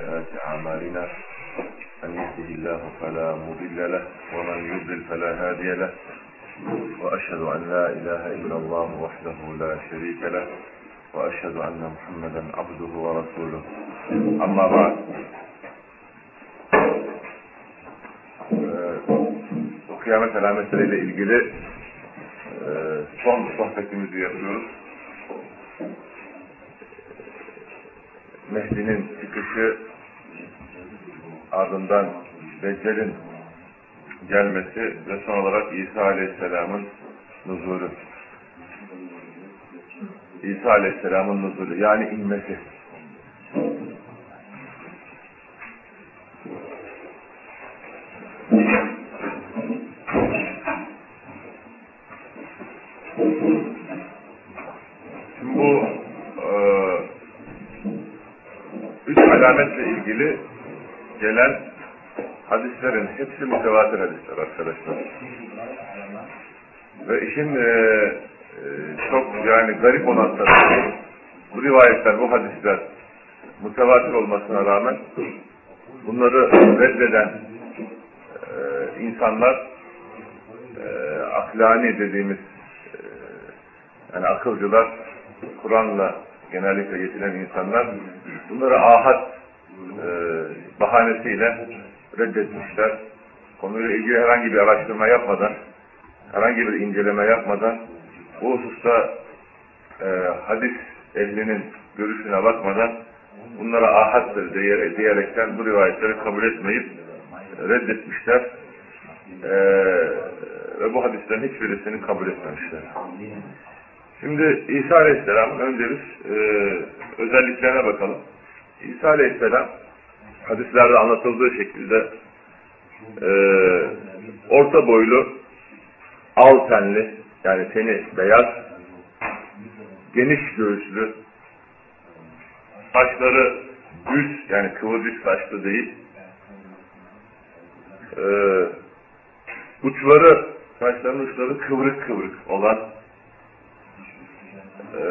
سيئات أعمالنا من يهده الله فلا مضل له ومن يضلل فلا هادي له وأشهد أن لا إله إلا الله وحده لا شريك له وأشهد أن محمدا عبده ورسوله أما بعد bu kıyamet alametleriyle ilgili son sohbetimizi yapıyoruz. Mehdi'nin çıkışı ardından Deccal'in gelmesi ve son olarak İsa Aleyhisselam'ın nuzulü. İsa Aleyhisselam'ın nuzulü yani inmesi. İlgili gelen hadislerin hepsi mütevatir hadisler arkadaşlar. Ve işin e, e, çok yani garip olan tarafı bu rivayetler, bu hadisler mütevatir olmasına rağmen bunları reddeden e, insanlar e, aklani dediğimiz e, yani akılcılar Kur'an'la genellikle yetinen insanlar bunları ahad bahanesiyle reddetmişler. Konuyla ilgili herhangi bir araştırma yapmadan, herhangi bir inceleme yapmadan, bu hususta e, hadis ehlinin görüşüne bakmadan bunlara ahattır diye, diyerekten bu rivayetleri kabul etmeyip reddetmişler. E, ve bu hadislerin hiçbirisini kabul etmemişler. Şimdi İsa Aleyhisselam'ın önce biz e, özelliklerine bakalım. İsa Aleyhisselam hadislerde anlatıldığı şekilde e, orta boylu, al tenli, yani teni beyaz, geniş göğüslü, saçları düz, yani kıvırcık saçlı değil, e, uçları, saçların uçları kıvrık kıvrık olan, e,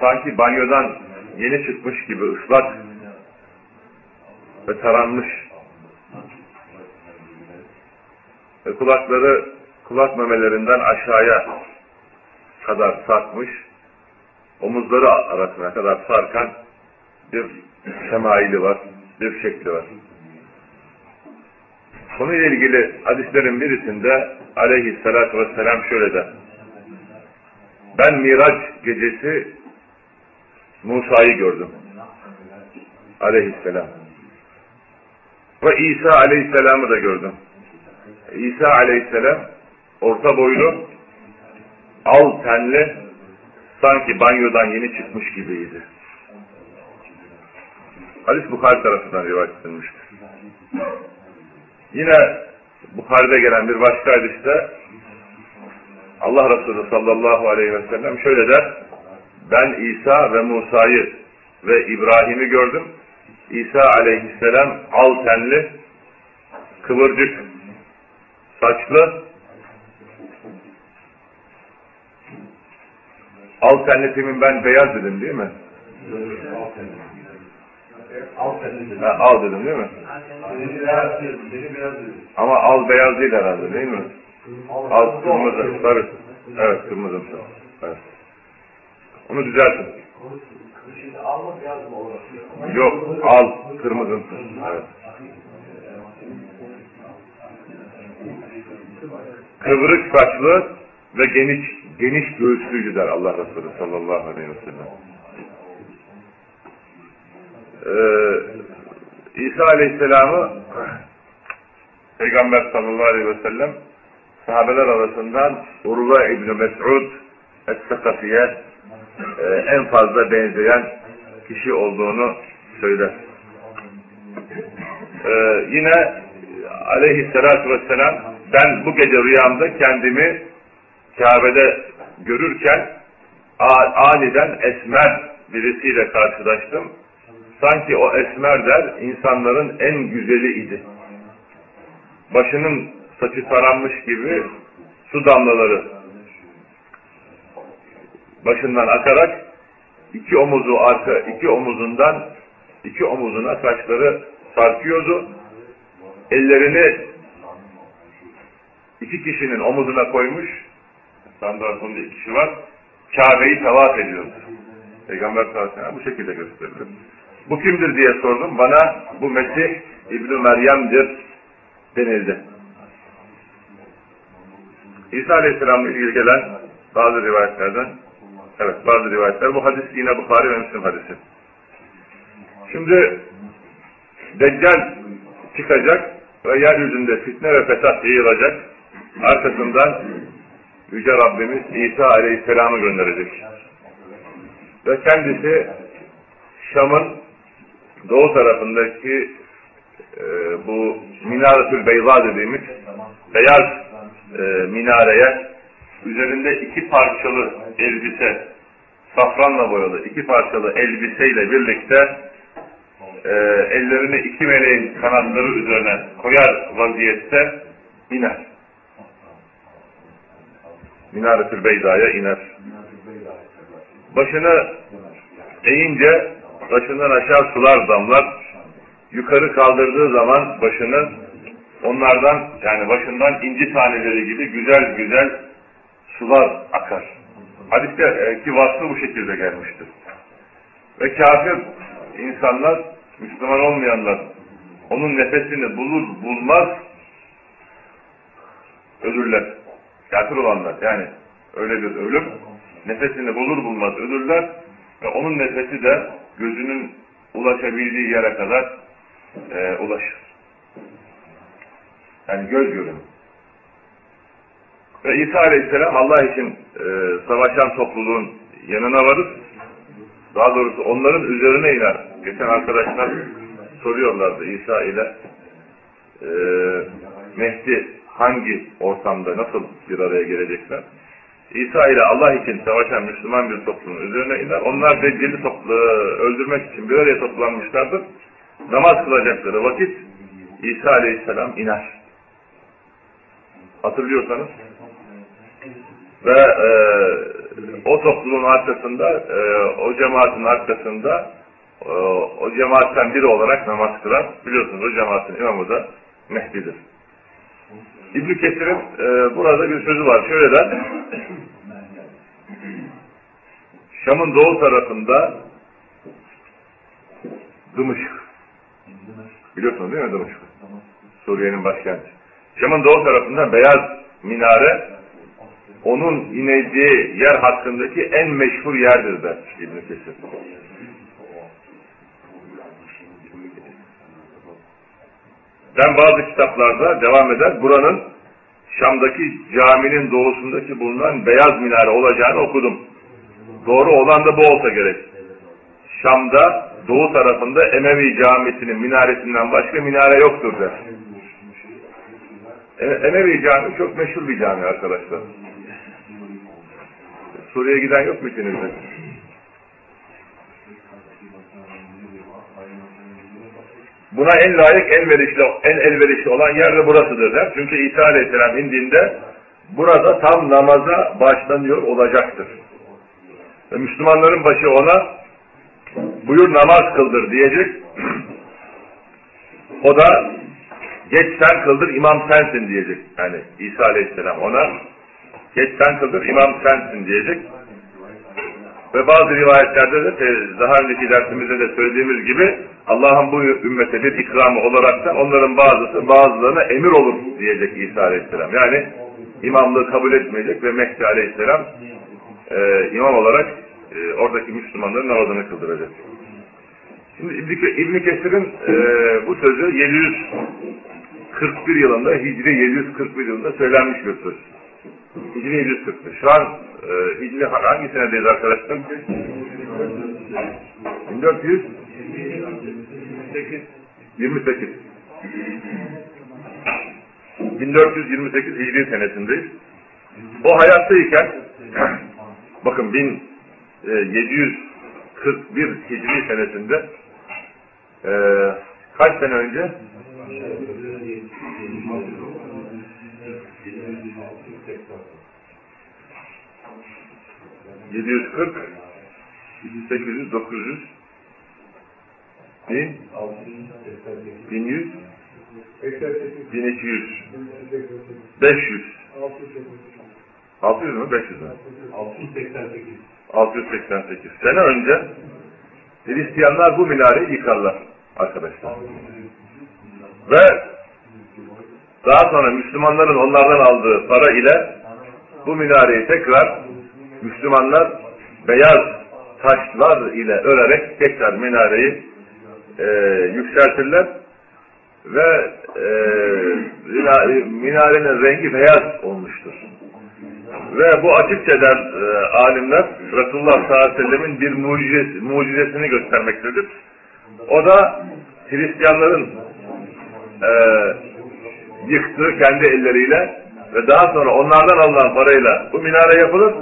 sanki banyodan yeni çıkmış gibi ıslak ve taranmış ve kulakları kulak memelerinden aşağıya kadar sarkmış omuzları arasına kadar sarkan bir şemaili var, bir şekli var. Konuyla ilgili hadislerin birisinde aleyhissalatü vesselam şöyle der. Ben Miraç gecesi Musa'yı gördüm. Aleyhisselam. Ve İsa Aleyhisselam'ı da gördüm. İsa Aleyhisselam orta boylu, al tenli, sanki banyodan yeni çıkmış gibiydi. Hadis Bukhari tarafından rivayet edilmiştir. Yine Bukhari'de gelen bir başka hadiste Allah Resulü sallallahu aleyhi ve sellem şöyle der. Ben İsa ve Musa'yı ve İbrahim'i gördüm. İsa aleyhisselam al tenli, kıvırcık, saçlı, al tenli timin ben beyaz dedim değil mi? Ha, al dedim değil mi? Ama al beyaz değil herhalde değil mi? Al kırmızı, sarı. Evet kırmızı. Evet. Onu düzeltin. Yok, al kırmızı. Evet. Kıvrık saçlı ve geniş geniş göğüslüydü der Allah Resulü sallallahu aleyhi ve sellem. Ee, İsa Aleyhisselam'ı Peygamber sallallahu aleyhi ve sellem sahabeler arasından Urva İbni Mes'ud Es-Sakafiye e, en fazla benzeyen kişi olduğunu söyler. Ee, yine aleyhissalatü vesselam ben bu gece rüyamda kendimi Kabe'de görürken aniden esmer birisiyle karşılaştım. Sanki o esmerler insanların en güzeli idi. Başının saçı taranmış gibi su damlaları başından akarak iki omuzu arka, iki omuzundan iki omuzuna saçları sarkıyordu. Ellerini iki kişinin omuzuna koymuş. Standartında iki kişi var. Kabe'yi tavaf ediyordu. Peygamber sallallahu bu şekilde gösterilir. Bu kimdir diye sordum. Bana bu Mesih İbn-i Meryem'dir denildi. İsa Aleyhisselam'la ilgili gelen bazı rivayetlerden, evet bazı rivayetler, bu hadis yine Bukhari ve Müslim hadisi. Şimdi Deccal çıkacak ve yeryüzünde fitne ve fesat yayılacak. Arkasından Yüce Rabbimiz İsa Aleyhisselam'ı gönderecek. Ve kendisi Şam'ın doğu tarafındaki e, bu Minaretül Beyza dediğimiz beyaz e, minareye üzerinde iki parçalı elbise safranla boyalı iki parçalı elbiseyle birlikte e, ellerini iki meleğin kanatları üzerine koyar vaziyette iner. Minaretül Beyza'ya iner. Başını eğince başından aşağı sular damlar. Yukarı kaldırdığı zaman başını onlardan yani başından inci taneleri gibi güzel güzel sular akar. Hadiste e, ki vasfı bu şekilde gelmiştir. Ve kafir insanlar, Müslüman olmayanlar onun nefesini bulur bulmaz ölürler. Kafir olanlar yani öyle bir ölüm nefesini bulur bulmaz ölürler ve onun nefesi de gözünün ulaşabildiği yere kadar e, ulaşır. Yani göz görün. Ve İsa Aleyhisselam Allah için e, savaşan topluluğun yanına varır. Daha doğrusu onların üzerine iner. Geçen arkadaşlar soruyorlardı İsa ile e, Mehdi hangi ortamda nasıl bir araya gelecekler? İsa ile Allah için savaşan Müslüman bir toplumun üzerine iner. Onlar Deccal'i toplu, öldürmek için bir araya toplanmışlardır. Namaz kılacakları vakit İsa Aleyhisselam iner. Hatırlıyorsanız. Ve e, o topluluğun arkasında, e, o cemaatin arkasında e, o cemaatten biri olarak namaz kılar. Biliyorsunuz o cemaatin imamı da Mehdi'dir. İbn Kesir'in e, burada bir sözü var. Şöyle der. Şam'ın doğu tarafında Dımışık. Biliyorsunuz değil mi Dımışık? Suriye'nin başkenti. Şam'ın doğu tarafında beyaz minare onun ineceği yer hakkındaki en meşhur yerdir der İbn Kesir. Ben bazı kitaplarda devam eder, buranın Şam'daki caminin doğusundaki bulunan beyaz minare olacağını okudum. Doğru olan da bu olsa gerek. Şam'da doğu tarafında Emevi camisinin minaresinden başka minare yoktur der. E, Emevi cami çok meşhur bir cami arkadaşlar. Suriye'ye giden yok mu içinizde? Buna en layık, en elverişli, en elverişli olan yer de burasıdır der. Çünkü İsa Aleyhisselam indiğinde burada tam namaza başlanıyor olacaktır. Ve Müslümanların başı ona buyur namaz kıldır diyecek. o da geç sen kıldır imam sensin diyecek. Yani İsa Aleyhisselam ona geç sen kıldır imam sensin diyecek. Ve bazı rivayetlerde de daha önceki dersimizde de söylediğimiz gibi Allah'ın bu ümmete bir ikramı olarak da onların bazısı bazılarına emir olur diyecek İsa Aleyhisselam. Yani imamlığı kabul etmeyecek ve Mehdi Aleyhisselam e, imam olarak e, oradaki Müslümanların namazını kıldıracak. Şimdi İbn Kesir'in e, bu sözü 741 yılında Hicri 741 yılında söylenmiş bir söz. Hicri 741. Şu an e, Hicri hangi senedeyiz arkadaşlar? 1428 28 1428 Hicri senesindeyiz. O hayattayken bakın 1741 Hicri senesinde e, kaç sene önce? 740 800 900 1000, 1100, 1200, 500. 600 mü 500 mü? 688. 688. Sene önce Hristiyanlar bu minareyi yıkarlar arkadaşlar. Ve daha sonra Müslümanların onlardan aldığı para ile bu minareyi tekrar Müslümanlar beyaz taşlar ile örerek tekrar minareyi e, yükseltirler ve e, minarenin rengi beyaz olmuştur. Ve bu açıkçadan e, alimler Resulullah sallallahu aleyhi ve sellemin bir mucizesi, mucizesini göstermektedir. O da Hristiyanların e, yıktığı kendi elleriyle ve daha sonra onlardan alınan parayla bu minare yapılır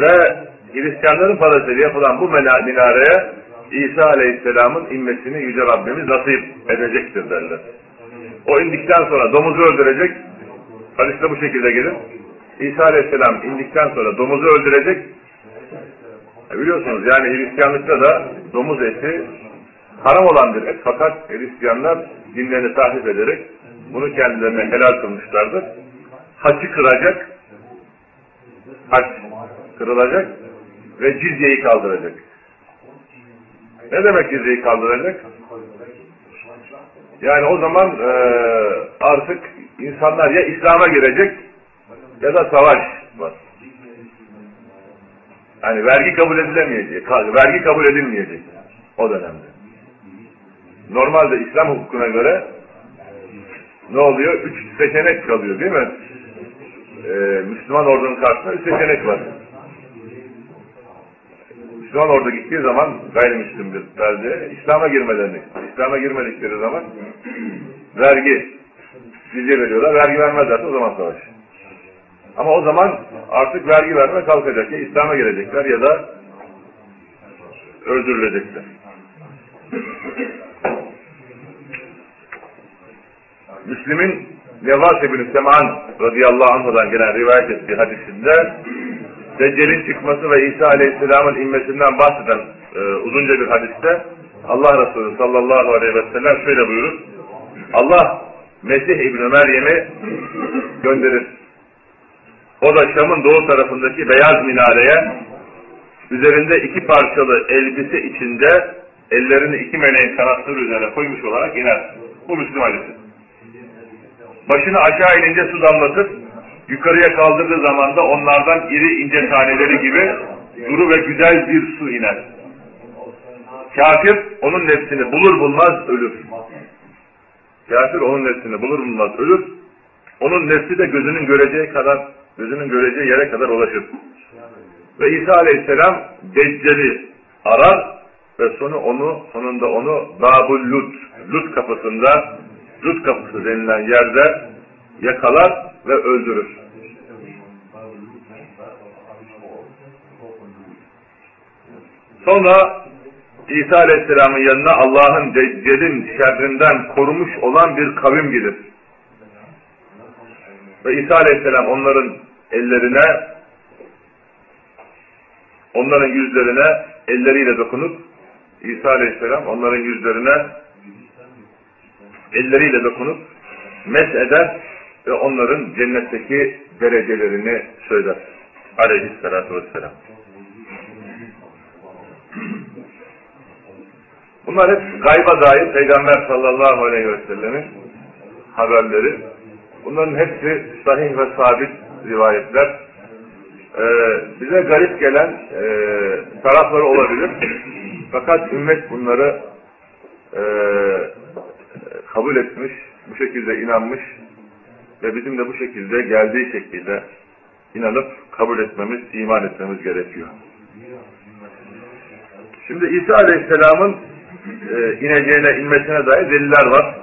ve Hristiyanların parasıyla yapılan bu minareye İsa Aleyhisselam'ın inmesini Yüce Rabbimiz nasip edecektir derler. O indikten sonra domuzu öldürecek, hadiste bu şekilde gelir. İsa Aleyhisselam indikten sonra domuzu öldürecek. E biliyorsunuz yani Hristiyanlıkta da domuz eti haram olan bir et. Fakat Hristiyanlar dinlerini tahrip ederek bunu kendilerine helal kılmışlardır. Haçı kıracak, haç kırılacak ve cizyeyi kaldıracak. Ne demek cizyeyi kaldıracak? Yani o zaman e, artık insanlar ya İslam'a girecek ya da savaş var. Yani vergi kabul edilemeyecek, vergi kabul edilmeyecek o dönemde. Normalde İslam hukukuna göre ne oluyor? Üç seçenek kalıyor değil mi? Ee, Müslüman ordunun karşısında üç seçenek var. Müslüman ordu gittiği zaman gayrimüslim bir belde İslam'a girmelerini, İslam'a girmedikleri zaman vergi, cizye veriyorlar. Vergi vermezlerse o zaman savaş. Ama o zaman artık vergi verme kalkacak. Ya İslam'a girecekler ya da öldürülecekler. Müslim'in Nevas ibn Seman radıyallahu anh'dan gelen rivayet ettiği hadisinde Deccal'in çıkması ve İsa aleyhisselamın inmesinden bahseden e, uzunca bir hadiste Allah Resulü sallallahu aleyhi ve sellem şöyle buyurur. Allah Mesih İbni Meryem'i gönderir. O da Şam'ın doğu tarafındaki beyaz minareye üzerinde iki parçalı elbise içinde ellerini iki meleğin kanatları üzerine koymuş olarak iner. Bu Müslüm hadisi. Başını aşağı inince su damlatır. Yukarıya kaldırdığı zaman da onlardan iri ince taneleri gibi duru ve güzel bir su iner. Kafir onun nefsini bulur bulmaz ölür. Kafir onun nefsini bulur bulmaz ölür. Onun nefsi de gözünün göreceği kadar, gözünün göreceği yere kadar ulaşır. Ve İsa Aleyhisselam Deccal'i arar ve sonu onu, sonunda onu Babul Lut, Lut kapısında, Lut kapısı denilen yerde yakalar ve öldürür. Sonra İsa Aleyhisselam'ın yanına Allah'ın Deccal'in şerrinden korumuş olan bir kavim gelir. Ve İsa Aleyhisselam onların ellerine, onların yüzlerine elleriyle dokunup, İsa Aleyhisselam onların yüzlerine elleriyle dokunup mes eder ve onların cennetteki derecelerini söyler. Aleyhisselatü vesselam. Bunlar hep gayba dair Peygamber sallallahu aleyhi ve sellemin haberleri. Bunların hepsi sahih ve sabit rivayetler. Ee, bize garip gelen e, tarafları olabilir. Fakat ümmet bunları e, kabul etmiş, bu şekilde inanmış ve bizim de bu şekilde geldiği şekilde inanıp kabul etmemiz, iman etmemiz gerekiyor. Şimdi İsa Aleyhisselam'ın e, ineceğine, inmesine dair deliller var.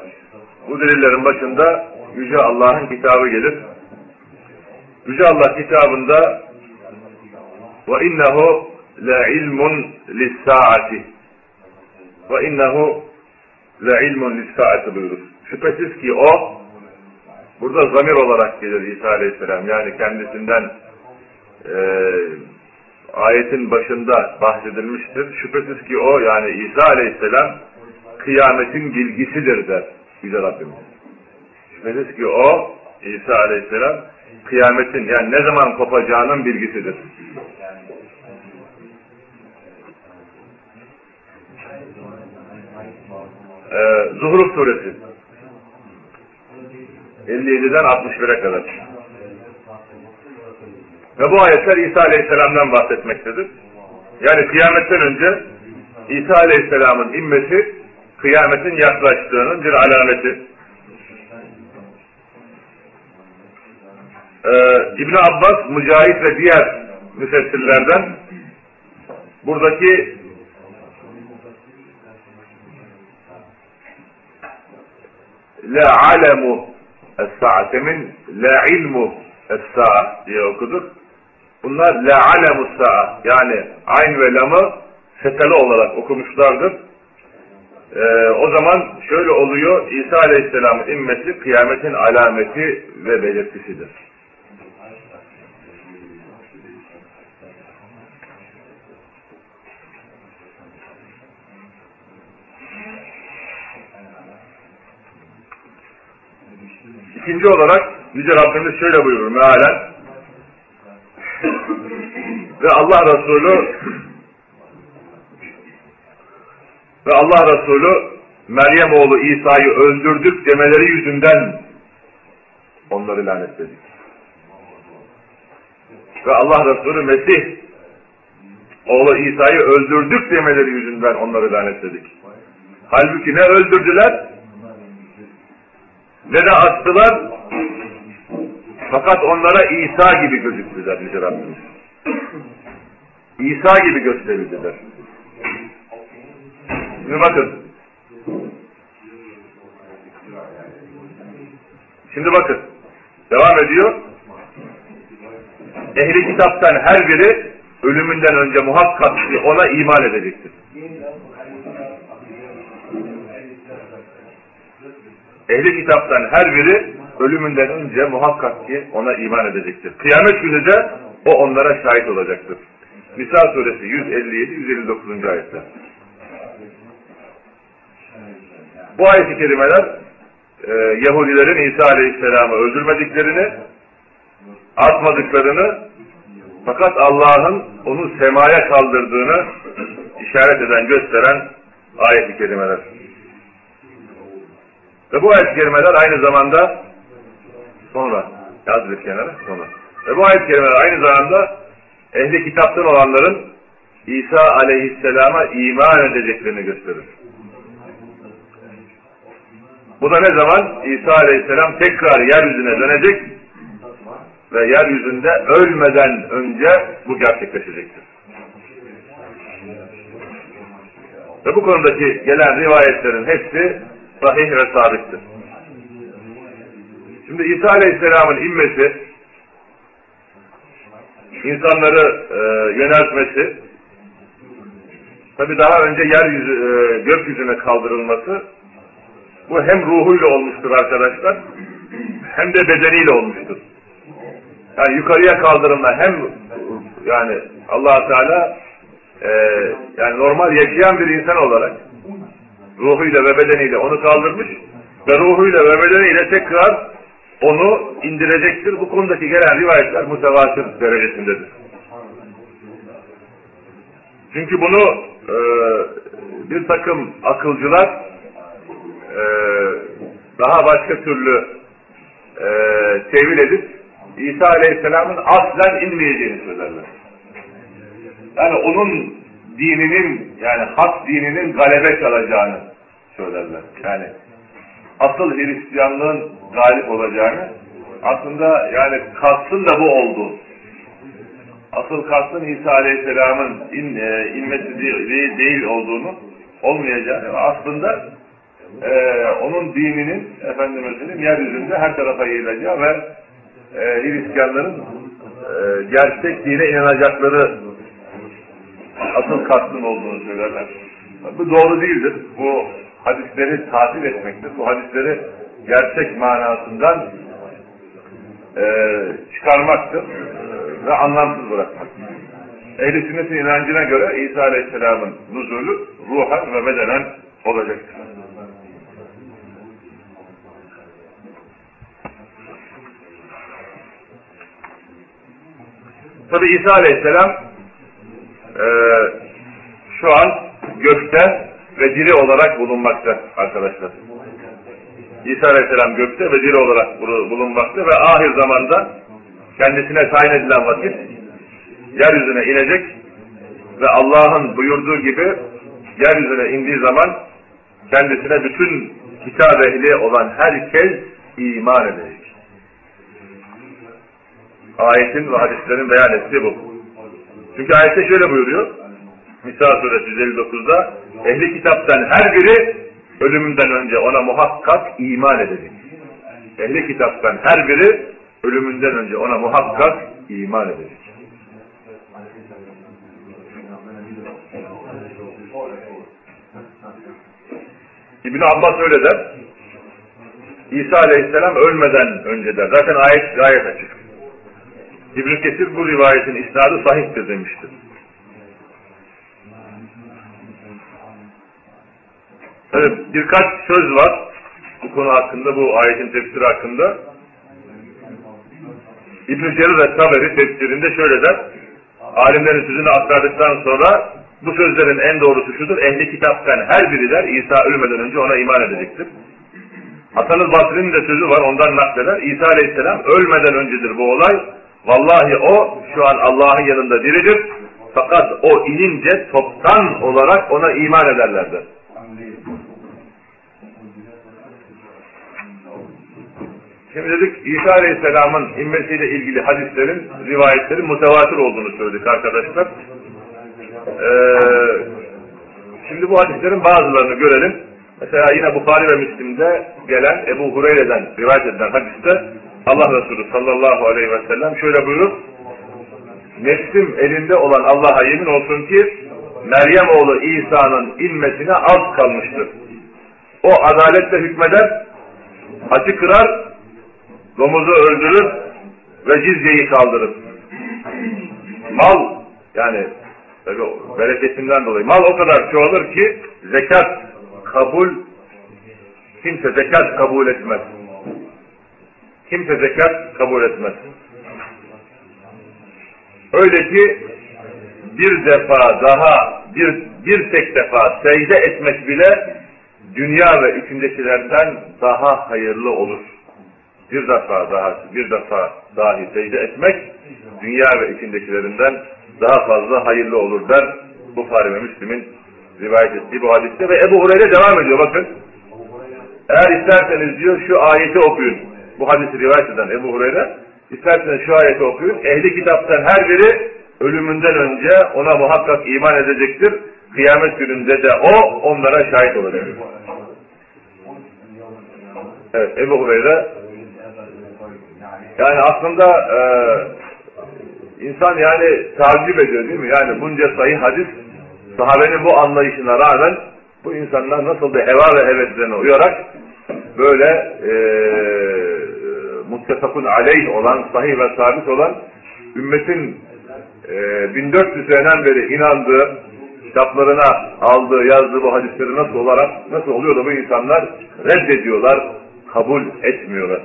Bu delillerin başında Yüce Allah'ın kitabı gelir. Yüce Allah kitabında ve innehu la ilmun lis-saati ve innehu la ilmun lis-saati buyurur. Şüphesiz ki o burada zamir olarak gelir İsa Aleyhisselam. Yani kendisinden e, ayetin başında bahsedilmiştir. Şüphesiz ki o yani İsa Aleyhisselam kıyametin bilgisidir der Yüce Rabbimiz. Şüphesiz ki o İsa Aleyhisselam kıyametin yani ne zaman kopacağının bilgisidir. Ee, Zuhruf suresi 57'den 61'e kadar. Ve bu ayetler İsa Aleyhisselam'dan bahsetmektedir. Yani kıyametten önce İsa Aleyhisselam'ın immeti kıyametin yaklaştığının bir alameti. Ee, ibn Abbas, Mücahit ve diğer müfessirlerden buradaki la alemu es-sa'a demin la ilmu es-sa'a diye okuduk. Bunlar la alemu sa'a yani ayn ve lamı seteli olarak okumuşlardır. Ee, o zaman şöyle oluyor, İsa Aleyhisselam'ın immeti kıyametin alameti ve belirtisidir. İkinci olarak Yüce Rabbimiz şöyle buyurur mealen ve Allah Resulü ve Allah Resulü Meryem oğlu İsa'yı öldürdük demeleri yüzünden onları lanetledik. Ve Allah Resulü Mesih oğlu İsa'yı öldürdük demeleri yüzünden onları lanetledik. Halbuki ne öldürdüler ne de astılar fakat onlara İsa gibi gözüktüler Yüce Rabbimiz. İsa gibi gösterildiler. Şimdi bakın. Şimdi bakın. Devam ediyor. Ehli kitaptan her biri ölümünden önce muhakkak ona iman edecektir. Ehli kitaptan her biri ölümünden önce muhakkak ki ona iman edecektir. Kıyamet günü de o onlara şahit olacaktır. Nisa suresi 157-159. ayetler. Bu ayet-i kerimeler e, Yahudilerin İsa Aleyhisselam'ı öldürmediklerini, atmadıklarını fakat Allah'ın onu semaya kaldırdığını işaret eden, gösteren ayet-i kerimeler. Ve bu ayet-i kerimeler aynı zamanda sonra yaz bir kenara sonra. Ve bu ayet-i kerimeler aynı zamanda ehli kitaptan olanların İsa aleyhisselama iman edeceklerini gösterir. Bu da ne zaman? İsa aleyhisselam tekrar yeryüzüne dönecek ve yeryüzünde ölmeden önce bu gerçekleşecektir. Ve bu konudaki gelen rivayetlerin hepsi sahih ve sabittir. Şimdi İsa Aleyhisselam'ın immesi, insanları e, yöneltmesi, tabi daha önce yeryüzü, e, gökyüzüne kaldırılması, bu hem ruhuyla olmuştur arkadaşlar, hem de bedeniyle olmuştur. Yani yukarıya kaldırılma hem yani allah Teala e, yani normal yaşayan bir insan olarak ruhuyla ve bedeniyle onu kaldırmış ve ruhuyla ve bedeniyle tekrar onu indirecektir. Bu konudaki gelen rivayetler mütevatir derecesindedir. Çünkü bunu e, bir takım akılcılar e, daha başka türlü e, tevil edip İsa Aleyhisselam'ın aslen inmeyeceğini söylerler. Yani onun dininin yani hak dininin galebe çalacağını söylerler. Yani asıl Hristiyanlığın galip olacağını aslında yani kastın da bu oldu. Asıl kastın İsa Aleyhisselam'ın in, e, inmesi değil, değil olduğunu olmayacağını aslında e, onun dininin efendimizinin yeryüzünde her tarafa yayılacağı ve e, Hristiyanların e, gerçek dine inanacakları asıl kastın olduğunu söylerler. Bu doğru değildir. Bu hadisleri tatil etmektir. Bu hadisleri gerçek manasından e, çıkarmaktır ve anlamsız bırakmaktır. Ehl-i sünnetin inancına göre İsa Aleyhisselam'ın nuzulü ruhen ve bedenen olacaktır. Tabi İsa Aleyhisselam e, şu an gökte ve diri olarak bulunmakta arkadaşlar. İsa Aleyhisselam gökte ve diri olarak bulunmakta ve ahir zamanda kendisine tayin edilen vakit yeryüzüne inecek ve Allah'ın buyurduğu gibi yeryüzüne indiği zaman kendisine bütün kitap ehli olan herkes iman edecek. Ayetin ve hadislerin beyan ettiği bu. Çünkü ayette şöyle buyuruyor. Nisa suresi 159'da ehli kitaptan her biri ölümünden önce ona muhakkak iman edecek. Ehli kitaptan her biri ölümünden önce ona muhakkak iman edecek. İbn Abbas öyle der. İsa Aleyhisselam ölmeden önce der. Zaten ayet gayet açık. İbn Kesir bu rivayetin isnadı sahiptir demiştir. Evet, birkaç söz var bu konu hakkında, bu ayetin tefsiri hakkında. İbn-i Cerir Taberi tefsirinde şöyle der, alimlerin sözünü aktardıktan sonra bu sözlerin en doğrusu şudur, ehli kitaptan her biri der, İsa ölmeden önce ona iman edecektir. Hasan-ı Basri'nin de sözü var, ondan nakleder. İsa Aleyhisselam ölmeden öncedir bu olay. Vallahi o şu an Allah'ın yanında diridir. Fakat o inince toptan olarak ona iman ederlerdir. Şimdi dedik İsa Aleyhisselam'ın inmesiyle ilgili hadislerin, rivayetlerin mutevatir olduğunu söyledik arkadaşlar. Ee, şimdi bu hadislerin bazılarını görelim. Mesela yine Bukhari ve Müslim'de gelen Ebu Hureyre'den rivayet edilen hadiste Allah Resulü sallallahu aleyhi ve sellem şöyle buyurur. Nefsim elinde olan Allah'a yemin olsun ki Meryem oğlu İsa'nın inmesine az kalmıştır. O adaletle hükmeder, açı kırar, domuzu öldürür ve cizyeyi kaldırır. Mal yani tabi bereketinden dolayı mal o kadar çoğalır ki zekat kabul kimse zekat kabul etmez. Kimse zekat kabul etmez. Öyle ki bir defa daha bir, bir tek defa secde etmek bile dünya ve içindekilerden daha hayırlı olur. Bir defa daha bir defa dahi secde etmek dünya ve içindekilerinden daha fazla hayırlı olur der Bukhari ve Müslim'in rivayet ettiği bu hadiste ve Ebu Hureyre devam ediyor bakın. Eğer isterseniz diyor şu ayeti okuyun. Bu hadisi rivayet eden Ebu Hureyre isterseniz şu ayeti okuyun. Ehli kitaptan her biri ölümünden önce ona muhakkak iman edecektir. Kıyamet gününde de o onlara şahit olacak. Evet Ebu Hureyre yani aslında e, insan yani takip ediyor değil mi? Yani bunca sayı hadis sahabenin bu anlayışına rağmen bu insanlar nasıl da heva ve heveslerine uyarak böyle e, muttefakun aleyh olan, sahih ve sabit olan ümmetin e, 1400 seneden beri inandığı, kitaplarına aldığı, yazdığı bu hadisleri nasıl olarak, nasıl oluyor da bu insanlar reddediyorlar, kabul etmiyorlar.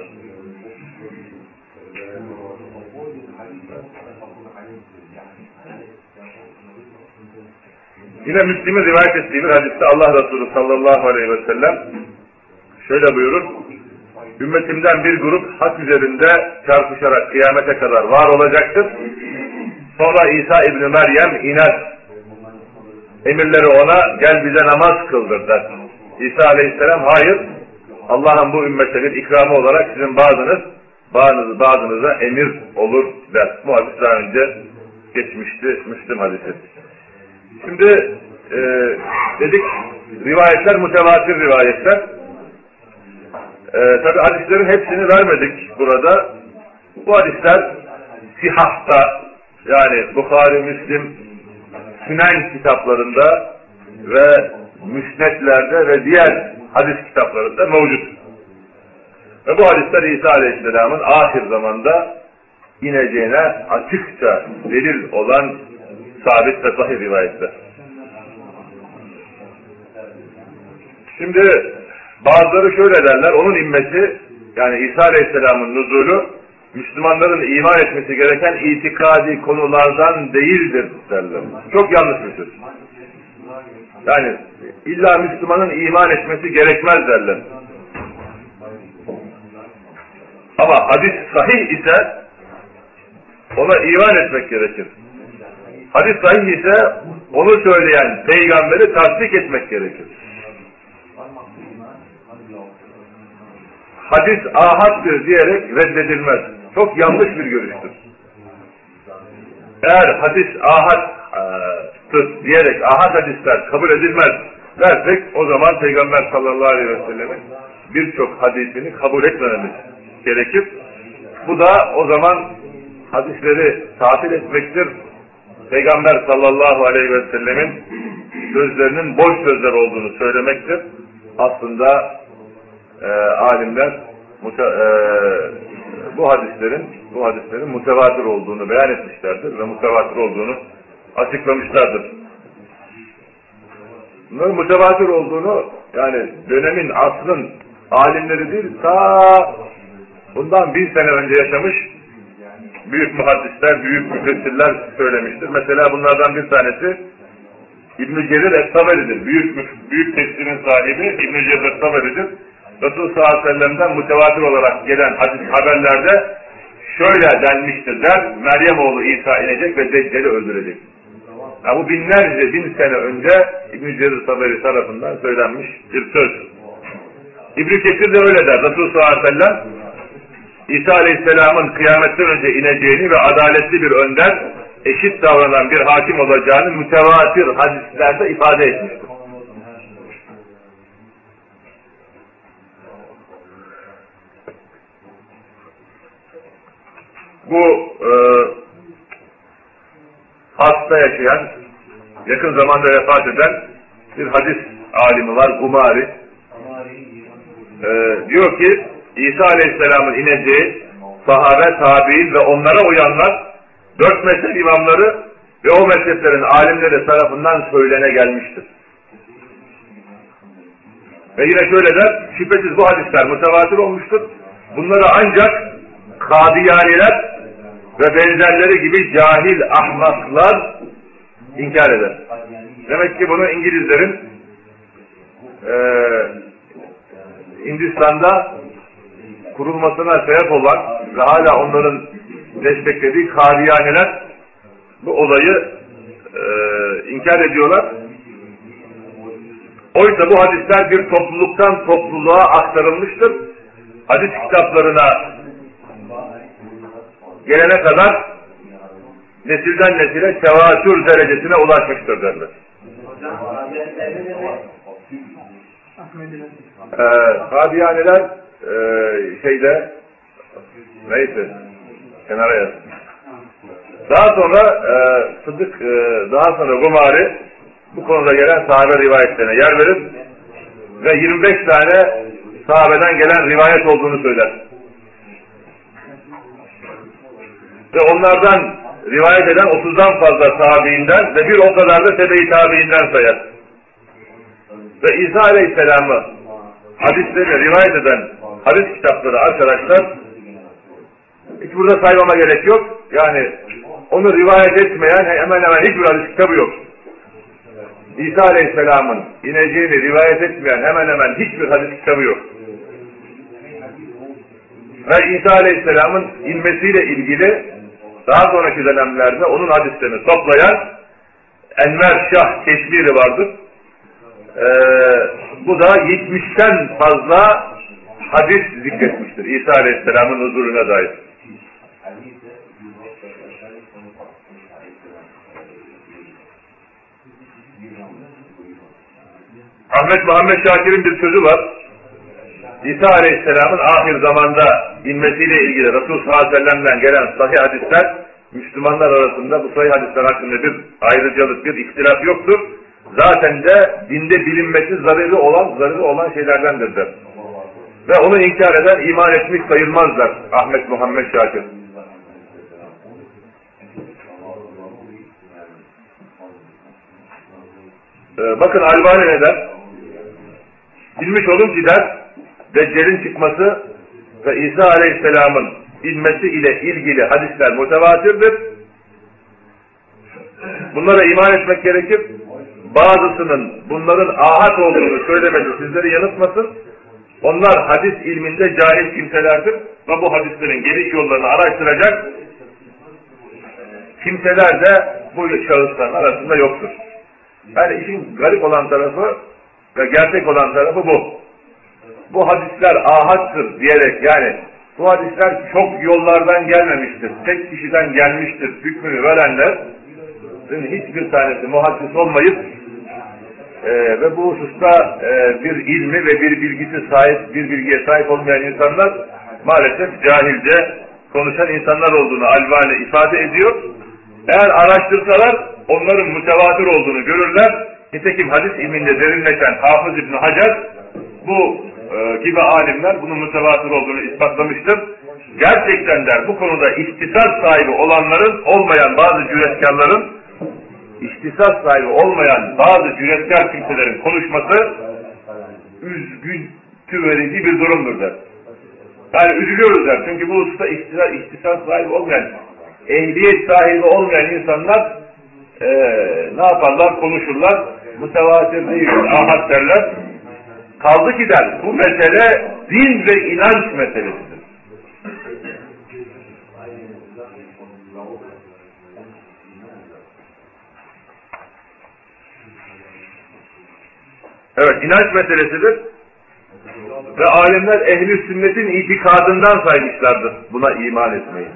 Yine Müslim'in rivayet ettiği bir hadiste Allah Resulü sallallahu aleyhi ve sellem şöyle buyurur. Ümmetimden bir grup hak üzerinde çarpışarak kıyamete kadar var olacaktır. Sonra İsa İbni Meryem iner. Emirleri ona gel bize namaz kıldır der. İsa Aleyhisselam hayır Allah'ın bu ümmete bir ikramı olarak sizin bazınız bazınız, bazınıza emir olur der. Bu hadis daha önce geçmişti Müslüm hadisi. Şimdi e, dedik rivayetler mutevatir rivayetler. E, Tabi hadislerin hepsini vermedik burada. Bu hadisler sihahta yani Bukhari, Müslim, Sünen kitaplarında ve müsnetlerde ve diğer hadis kitaplarında mevcut. Ve bu hadisler İsa Aleyhisselam'ın ahir zamanda ineceğine açıkça delil olan sabit ve sahih rivayetler. Şimdi bazıları şöyle derler, onun inmesi yani İsa Aleyhisselam'ın nuzulu Müslümanların iman etmesi gereken itikadi konulardan değildir derler. Çok yanlış bir söz. Yani illa Müslümanın iman etmesi gerekmez derler. Ama hadis sahih ise ona iman etmek gerekir. Hadis sahih ise onu söyleyen peygamberi tasdik etmek gerekir. Hadis ahattır diyerek reddedilmez. Çok yanlış bir görüştür. Eğer hadis ahattır diyerek ahad hadisler kabul edilmez dersek o zaman Peygamber sallallahu aleyhi ve sellemin birçok hadisini kabul etmememiz gerekir. Bu da o zaman hadisleri tatil etmektir. Peygamber sallallahu aleyhi ve sellemin sözlerinin boş sözler olduğunu söylemektir. Aslında e, alimler mute, e, bu hadislerin bu hadislerin mutevatir olduğunu beyan etmişlerdir ve mutevatir olduğunu açıklamışlardır. Bunların mutevatir olduğunu yani dönemin, asrın alimleri değil ta bundan bin sene önce yaşamış büyük muhaddisler, büyük müfessirler söylemiştir. Mesela bunlardan bir tanesi İbn-i Cerir Es-Saberi'dir. Büyük, büyük tefsirin sahibi İbn-i Cerir Es-Saberi'dir. Resul sallallahu aleyhi ve sellem'den mütevatir olarak gelen hadis haberlerde şöyle denmiştir der, Meryem oğlu İsa inecek ve Deccal'i öldürecek. Ya bu binlerce bin sene önce İbn-i Cerir tarafından söylenmiş bir söz. İbn-i Kesir de öyle der. Resul sallallahu aleyhi ve sellem İsa Aleyhisselam'ın kıyametten önce ineceğini ve adaletli bir önder, eşit davranan bir hakim olacağını mütevatir hadislerde ifade etmiştir. Bu e, hasta yaşayan, yakın zamanda vefat eden bir hadis alimi var, Gumari. E, diyor ki, İsa Aleyhisselam'ın ineceği sahabe, tabi'in ve onlara uyanlar dört mezhep imamları ve o mezheplerin alimleri tarafından söylene gelmiştir. Ve yine şöyle der, şüphesiz bu hadisler mütevatir olmuştur. Bunları ancak kadiyaniler ve benzerleri gibi cahil ahmaklar inkar eder. Demek ki bunu İngilizlerin e, Hindistan'da kurulmasına sebep olan ve hala onların desteklediği Kadiyaneler bu olayı e, inkar ediyorlar. Oysa bu hadisler bir topluluktan topluluğa aktarılmıştır. Hadis kitaplarına gelene kadar nesilden nesile tevatür derecesine ulaşmıştır derler. Ee, Kadiyaneler e, şeyde neyse kenara yaz. Daha sonra e, Sıddık e, daha sonra Gumari bu konuda gelen sahabe rivayetlerine yer verir ve 25 tane sahabeden gelen rivayet olduğunu söyler. Ve onlardan rivayet eden 30'dan fazla tabiinden ve bir o kadar da tebe-i tabiinden sayar. Ve İsa Aleyhisselam'ı hadisleri rivayet eden hadis kitapları arkadaşlar hiç burada saymama gerek yok. Yani onu rivayet etmeyen hemen hemen hiçbir hadis kitabı yok. İsa Aleyhisselam'ın ineceğini rivayet etmeyen hemen hemen hiçbir hadis kitabı yok. Ve İsa Aleyhisselam'ın inmesiyle ilgili daha sonraki dönemlerde onun hadislerini toplayan Enver Şah Keşmiri vardır. Ee, bu da 70'ten fazla hadis zikretmiştir İsa Aleyhisselam'ın huzuruna dair. Ahmet Muhammed Şakir'in bir sözü var. İsa Aleyhisselam'ın ahir zamanda inmesiyle ilgili Resul sallallahu gelen sahih hadisler Müslümanlar arasında bu sahih hadisler hakkında bir ayrıcalık, bir ihtilaf yoktur. Zaten de dinde bilinmesi zararı olan, zararı olan şeylerdendir der. Ve onu inkar eden iman etmiş sayılmazlar Ahmet Muhammed Şakir. Ee, bakın Albani ne der? Bilmiş olun ki der, Deccal'in çıkması ve İsa Aleyhisselam'ın inmesi ile ilgili hadisler mutevatirdir. Bunlara iman etmek gerekir. Bazısının bunların ahad olduğunu söylemesi sizleri yanıltmasın. Onlar hadis ilminde cahil kimselerdir ve bu hadislerin geliş yollarını araştıracak kimseler de bu şahısların arasında yoktur. Yani işin garip olan tarafı ve gerçek olan tarafı bu. Bu hadisler ahattır diyerek yani bu hadisler çok yollardan gelmemiştir. Tek kişiden gelmiştir hükmünü verenler hiçbir tanesi muhaddis olmayıp e, ve bu hususta e, bir ilmi ve bir bilgisi sahip, bir bilgiye sahip olmayan insanlar maalesef cahilce konuşan insanlar olduğunu Albani ifade ediyor. Eğer araştırsalar onların mütevatir olduğunu görürler. Nitekim hadis ilminde derinleşen Hafız İbni Hacer bu e, gibi alimler bunun mütevatir olduğunu ispatlamıştır. Gerçekten de bu konuda ihtisas sahibi olanların olmayan bazı cüretkarların ihtisas sahibi olmayan bazı cüretkar kimselerin konuşması üzgüntü verici bir durumdur der. Yani üzülüyoruz der. Çünkü bu hususta ihtisas, ihtisas sahibi olmayan, ehliyet sahibi olmayan insanlar e, ne yaparlar? Konuşurlar. Mütevatir değil, ahad derler. Kaldı ki bu mesele din ve inanç meselesidir. Evet, inanç meselesidir. Ve alimler ehli sünnetin itikadından saymışlardır buna iman etmeyi.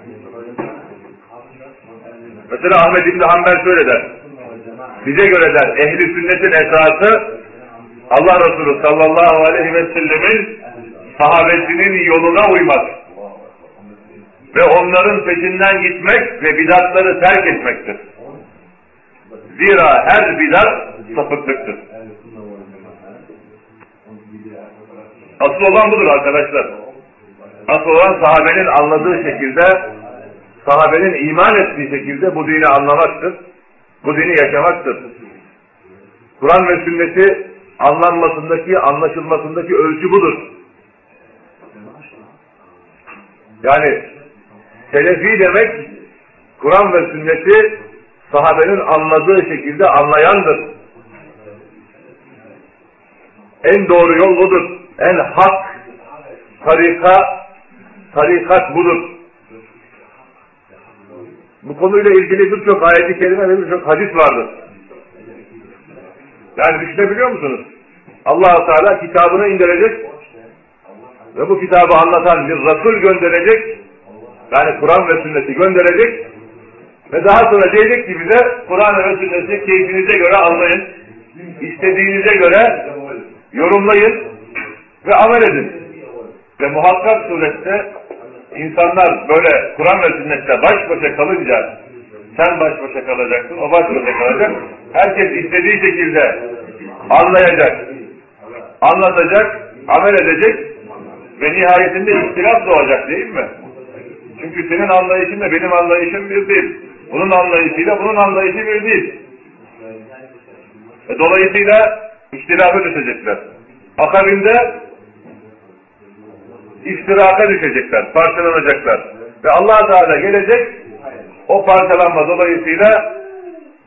Mesela Ahmet İbni Hanbel şöyle der. Bize göre der ehli sünnetin esası Allah Resulü sallallahu aleyhi ve sellemin sahabesinin yoluna uymak ve onların peşinden gitmek ve bidatları terk etmektir. Zira her bidat sapıklıktır. Asıl olan budur arkadaşlar. Asıl olan sahabenin anladığı şekilde, sahabenin iman ettiği şekilde bu dini anlamaktır. Bu dini yaşamaktır. Kur'an ve sünneti anlanmasındaki, anlaşılmasındaki ölçü budur. Yani selefi demek Kur'an ve sünneti sahabenin anladığı şekilde anlayandır. En doğru yol budur. En hak tarika tarikat budur. Bu konuyla ilgili birçok ayet-i kerime ve birçok hadis vardır. Yani düşünebiliyor musunuz? allah Teala kitabını indirecek ve bu kitabı anlatan bir Resul gönderecek yani Kur'an ve sünneti gönderecek ve daha sonra diyecek ki bize Kur'an ve sünneti keyfinize göre anlayın, istediğinize göre yorumlayın ve amel edin. Ve muhakkak surette insanlar böyle Kur'an ve sünnette baş başa kalınca sen baş başa kalacaksın, o baş başa kalacak. Herkes istediği şekilde anlayacak, anlatacak, amel edecek ve nihayetinde ihtilaf doğacak değil mi? Çünkü senin anlayışınla benim anlayışım bir değil. Bunun anlayışıyla bunun anlayışı bir değil. E dolayısıyla ihtilafa düşecekler. Akabinde iftiraka düşecekler, parçalanacaklar. Ve allah Teala gelecek, o parçalanma dolayısıyla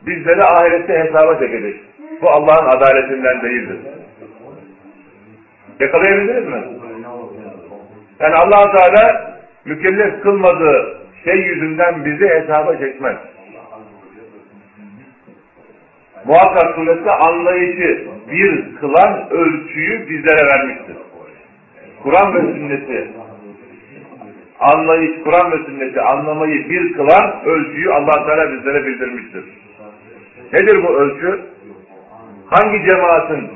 bizleri ahirette hesaba çekecek. Bu Allah'ın adaletinden değildir. Yakalayabildiniz mi? Yani allah Teala mükellef kılmadığı şey yüzünden bizi hesaba çekmez. Muhakkak suresi anlayışı bir kılan ölçüyü bizlere vermiştir. Kur'an ve sünneti anlayış, Kur'an ve sünneti anlamayı bir kılan ölçüyü allah Teala bizlere bildirmiştir. Nedir bu ölçü? Hangi cemaatin,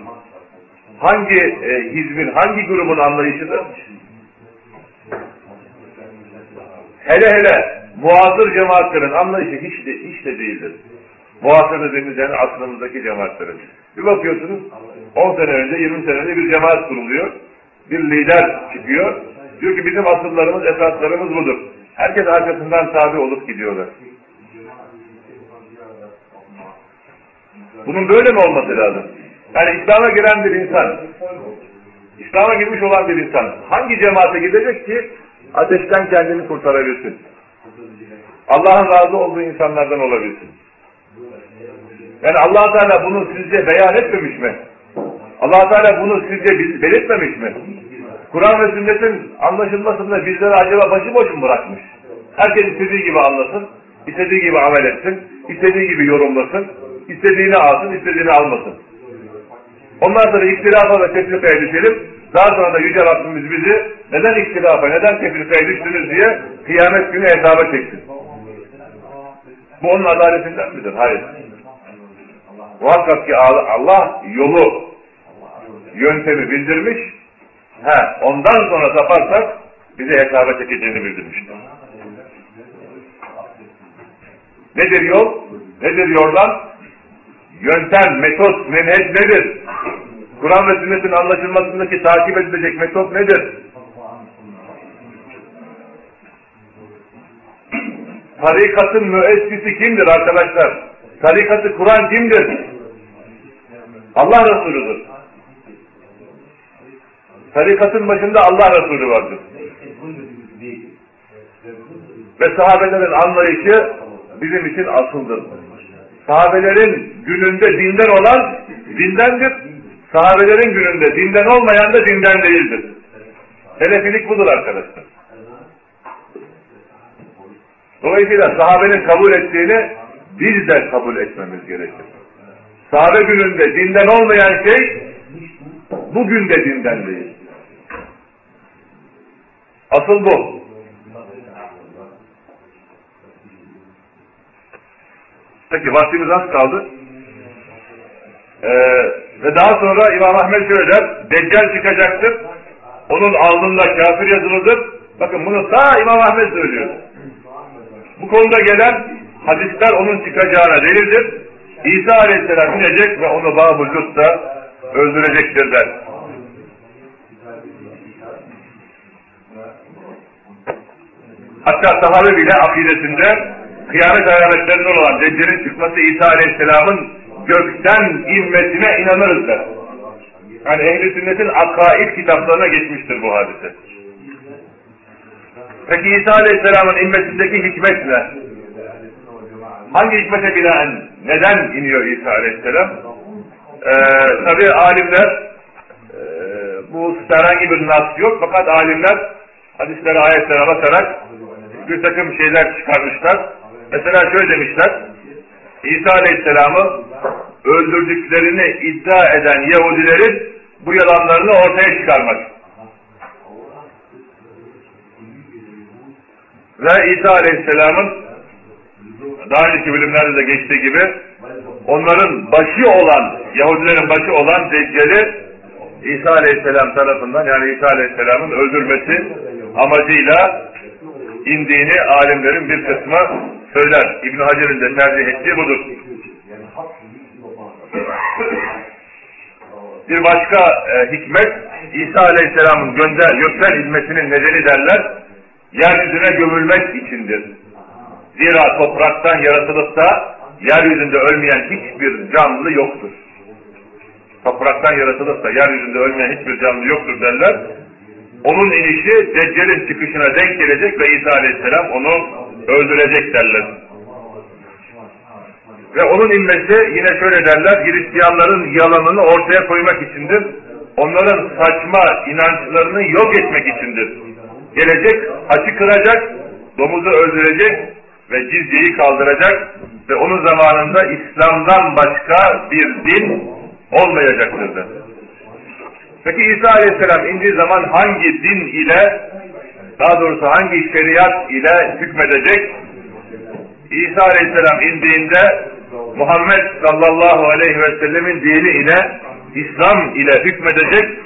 hangi e, hizbin, hangi grubun anlayışıdır? Hele hele muasır cemaatlerin anlayışı hiç de, hiç de değildir. Muasır dediğimiz yani aslımızdaki cemaatlerin. Bir bakıyorsunuz 10 sene önce, 20 sene önce bir cemaat kuruluyor. Bir lider çıkıyor. Diyor ki bizim asıllarımız, esaslarımız budur. Herkes arkasından tabi olup gidiyorlar. Bunun böyle mi olması lazım? Yani İslam'a giren bir insan, İslam'a girmiş olan bir insan hangi cemaate gidecek ki Ateşten kendini kurtarabilsin. Allah'ın razı olduğu insanlardan olabilsin. Yani allah Teala bunu sizce beyan etmemiş mi? allah Teala bunu sizce belirtmemiş mi? Kur'an ve sünnetin anlaşılmasında bizleri acaba başıboş mu bırakmış? Herkes istediği gibi anlasın, istediği gibi amel etsin, istediği gibi yorumlasın, istediğini alsın, istediğini almasın. Ondan sonra ihtilafa ve tefrikaya düşelim. Daha sonra da Yüce Rabbimiz bizi neden ihtilafa, neden tefrikaya düştünüz diye kıyamet günü hesaba çeksin. Bu onun adaletinden midir? Hayır. Muhakkak ki Allah yolu, yöntemi bildirmiş. He, ondan sonra saparsak bize hesaba çekeceğini bildirmiştir. Nedir yol? Nedir yoldan? Yöntem, metot, menheç nedir? Kur'an ve sünnetin anlaşılmasındaki takip edilecek metot nedir? Tarikatın müessisi kimdir arkadaşlar? Tarikatı Kur'an kimdir? Allah Resulüdür. Tarikatın başında Allah Resulü vardır. Ve sahabelerin anlayışı bizim için asıldır. Sahabelerin gününde dinden olan dindendir. Sahabelerin gününde dinden olmayan da dinden değildir. Selefilik budur arkadaşlar. Dolayısıyla sahabenin kabul ettiğini biz de kabul etmemiz gerekir. Sahabe gününde dinden olmayan şey bugün de dinden değil. Asıl bu. Peki vaktimiz az kaldı. Ee, ve daha sonra İmam Ahmet şöyle der, Deccal çıkacaktır. Onun alnında kafir yazılıdır. Bakın bunu ta İmam Ahmet söylüyor. Bu konuda gelen hadisler onun çıkacağına delildir. İsa Aleyhisselam inecek ve onu Babul Lut'ta öldürecektir der. Hatta sahabe bile akidesinde kıyamet alametlerinden olan Deccal'in çıkması İsa Aleyhisselam'ın gökten inmesine inanırız der. Yani ehl-i sünnetin akaid kitaplarına geçmiştir bu hadise. Peki İsa Aleyhisselam'ın inmesindeki hikmet ne? Hangi hikmete binaen neden iniyor İsa Aleyhisselam? Ee, Tabi alimler e, bu herhangi bir nas yok fakat alimler hadislere ayetlere bakarak bir takım şeyler çıkarmışlar. Mesela şöyle demişler. İsa Aleyhisselam'ı öldürdüklerini iddia eden Yahudilerin bu yalanlarını ortaya çıkarmak. Ve İsa Aleyhisselam'ın daha önceki bölümlerde de geçtiği gibi onların başı olan, Yahudilerin başı olan Deccal'i İsa Aleyhisselam tarafından yani İsa Aleyhisselam'ın öldürmesi amacıyla indiğini alimlerin bir kısmı söyler. İbn Hacer'in de tercih ettiği budur. Bir başka e, hikmet İsa Aleyhisselam'ın gönder gökten hizmetinin nedeni derler yeryüzüne gömülmek içindir. Zira topraktan yaratılıp da yeryüzünde ölmeyen hiçbir canlı yoktur. Topraktan yaratılıp da yeryüzünde ölmeyen hiçbir canlı yoktur derler. Onun inişi Deccal'in çıkışına denk gelecek ve İsa Aleyhisselam onu öldürecek derler. Ve onun inmesi yine şöyle derler, Hristiyanların yalanını ortaya koymak içindir. Onların saçma inançlarını yok etmek içindir. Gelecek, açı kıracak, domuzu öldürecek ve cizyeyi kaldıracak ve onun zamanında İslam'dan başka bir din olmayacaktır. Peki İsa Aleyhisselam indiği zaman hangi din ile, daha doğrusu hangi şeriat ile hükmedecek? İsa Aleyhisselam indiğinde Muhammed sallallahu aleyhi ve sellemin dini ile, İslam ile hükmedecek.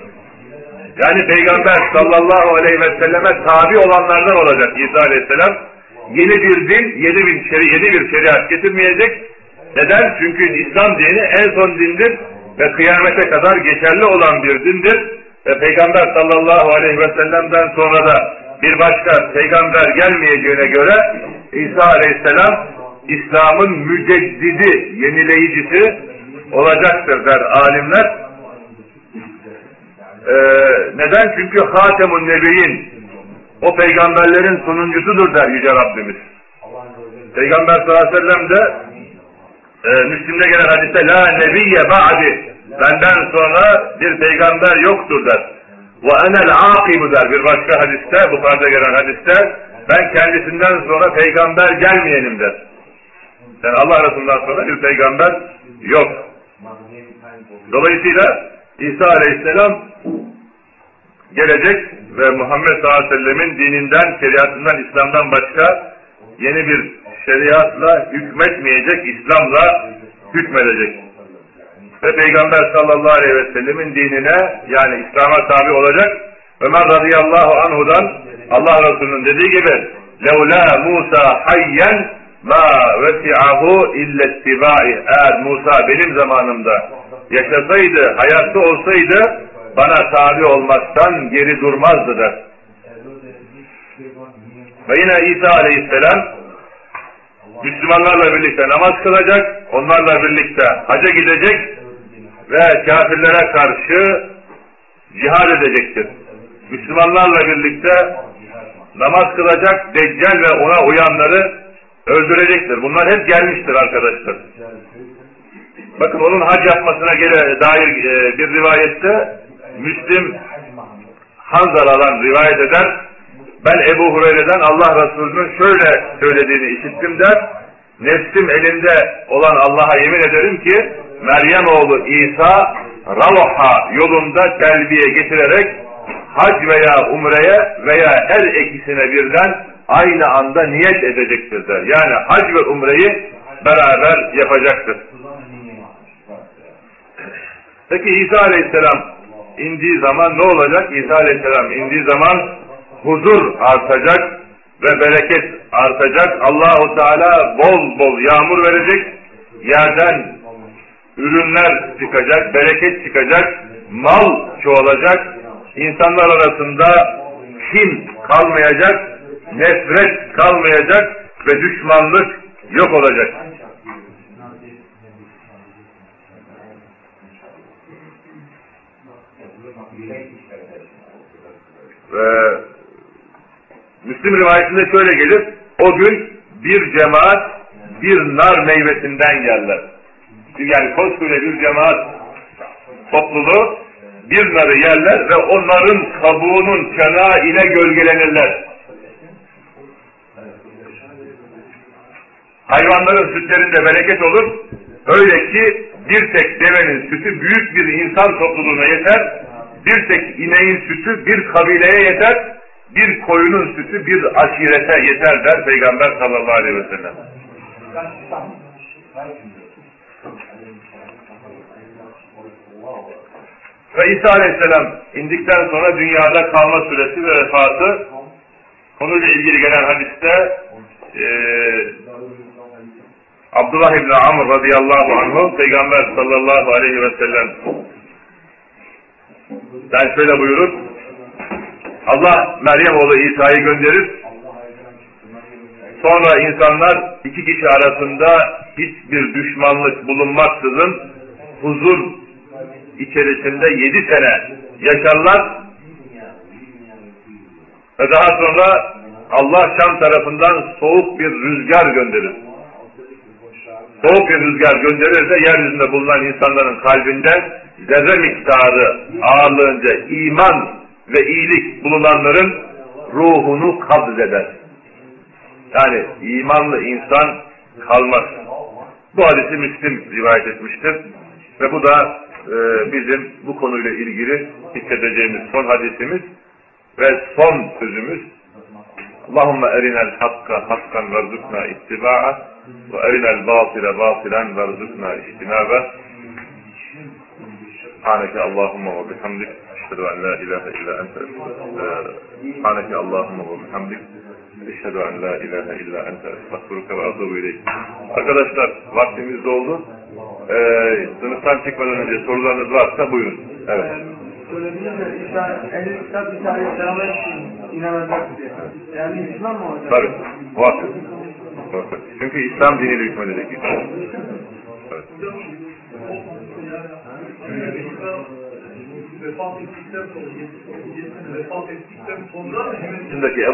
Yani Peygamber sallallahu aleyhi ve selleme tabi olanlardan olacak İsa Aleyhisselam. Yeni bir din, yeni bir, şeri, yeni bir şeriat getirmeyecek. Neden? Çünkü İslam dini en son dindir ve kıyamete kadar geçerli olan bir dindir. Ve Peygamber sallallahu aleyhi ve sellem'den sonra da bir başka peygamber gelmeyeceğine göre İsa aleyhisselam İslam'ın müceddidi, yenileyicisi olacaktır der alimler. Ee, neden? Çünkü Hatemun Nebiyin o peygamberlerin sonuncusudur der Yüce Rabbimiz. Peygamber sallallahu aleyhi ve sellem de e, Müslim'de gelen hadiste La nebiyye ba'di benden sonra bir peygamber yoktur der. Ve enel akibu der bir başka hadiste, Bukhari'de gelen hadiste ben kendisinden sonra peygamber gelmeyenim der. Yani Allah Resulü'nden sonra bir peygamber yok. Dolayısıyla İsa Aleyhisselam gelecek ve Muhammed sallallahu aleyhi ve sellemin dininden, şeriatından, İslam'dan başka yeni bir şeriatla hükmetmeyecek, İslam'la hükmedecek. Ve Peygamber sallallahu aleyhi ve sellemin dinine yani İslam'a tabi olacak. Ömer radıyallahu anhudan Allah Resulü'nün dediği gibi لَوْلَا Musa hayyen ma vesi'ahu illa ittiba'i. Eğer Musa benim zamanımda yaşasaydı, hayatta olsaydı bana tabi olmaktan geri durmazdı der. Ve yine İsa aleyhisselam Müslümanlarla birlikte namaz kılacak, onlarla birlikte haca gidecek ve kafirlere karşı cihad edecektir. Müslümanlarla birlikte namaz kılacak, Deccal ve ona uyanları öldürecektir. Bunlar hep gelmiştir arkadaşlar. Bakın onun hac yapmasına gele, dair e, bir rivayette Müslim Hanzala'dan rivayet eder. Ben Ebu Hureyre'den Allah Resulü'nün şöyle söylediğini işittim der. Nefsim elinde olan Allah'a yemin ederim ki Meryem oğlu İsa Ravaha yolunda telbiye getirerek hac veya umreye veya her ikisine birden aynı anda niyet edecektir der. Yani hac ve umreyi beraber yapacaktır. Peki İsa Aleyhisselam indiği zaman ne olacak? İsa Aleyhisselam indiği zaman huzur artacak ve bereket artacak. Allahu Teala bol bol yağmur verecek. Yerden ürünler çıkacak, bereket çıkacak, mal çoğalacak. İnsanlar arasında kim kalmayacak, nefret kalmayacak ve düşmanlık yok olacak. Ve Müslim rivayetinde şöyle gelir. O gün bir cemaat bir nar meyvesinden yerler. Yani koskoca bir cemaat topluluğu bir narı yerler ve onların kabuğunun çanağı ile gölgelenirler. Hayvanların sütlerinde bereket olur. Öyle ki bir tek devenin sütü büyük bir insan topluluğuna yeter. Bir tek ineğin sütü bir kabileye yeter. Bir koyunun sütü bir aşirete yeter der Peygamber sallallahu aleyhi ve sellem. Ve İsa Aleyhisselam indikten sonra dünyada kalma süresi ve vefatı konuyla ilgili gelen hadiste e, Abdullah İbni Amr radıyallahu anh'u Peygamber sallallahu aleyhi ve sellem ben şöyle buyurur Allah Meryem oğlu İsa'yı gönderir sonra insanlar iki kişi arasında hiçbir düşmanlık bulunmaksızın huzur içerisinde yedi sene yaşarlar ve daha sonra Allah Şam tarafından soğuk bir rüzgar gönderir. Soğuk bir rüzgar gönderirse yeryüzünde bulunan insanların kalbinden zerre miktarı ağırlığınca iman ve iyilik bulunanların ruhunu kabz eder. Yani imanlı insan kalmaz. Bu hadisi Müslim rivayet etmiştir. Ve bu da e, bizim bu konuyla ilgili hissedeceğimiz son hadisimiz ve son sözümüz Allahümme erinel hakka hakkan verzukna ittiba'a ve erinel batile batilen verzukna istinabe Subhaneke Allahümme ve bihamdik En la ilahe illa ente Subhaneke Allahümme ve bihamdik Eşhedü en la ilahe illa ente estağfuruke ve atubu. Arkadaşlar vaktimiz doldu. Ee, sınıftan çıkmadan önce sorularınız varsa buyurun. Evet. Söylemişler İsa, ehl-i kitap İsa Aleyhisselam'a inanacak diye. Yani İslam mı olacak? Tabii. Muhakkak. Çünkü İslam diniyle hükmedecek. Evet. Vefat ettikten sonra, vefat ettikten sonra Şimdiki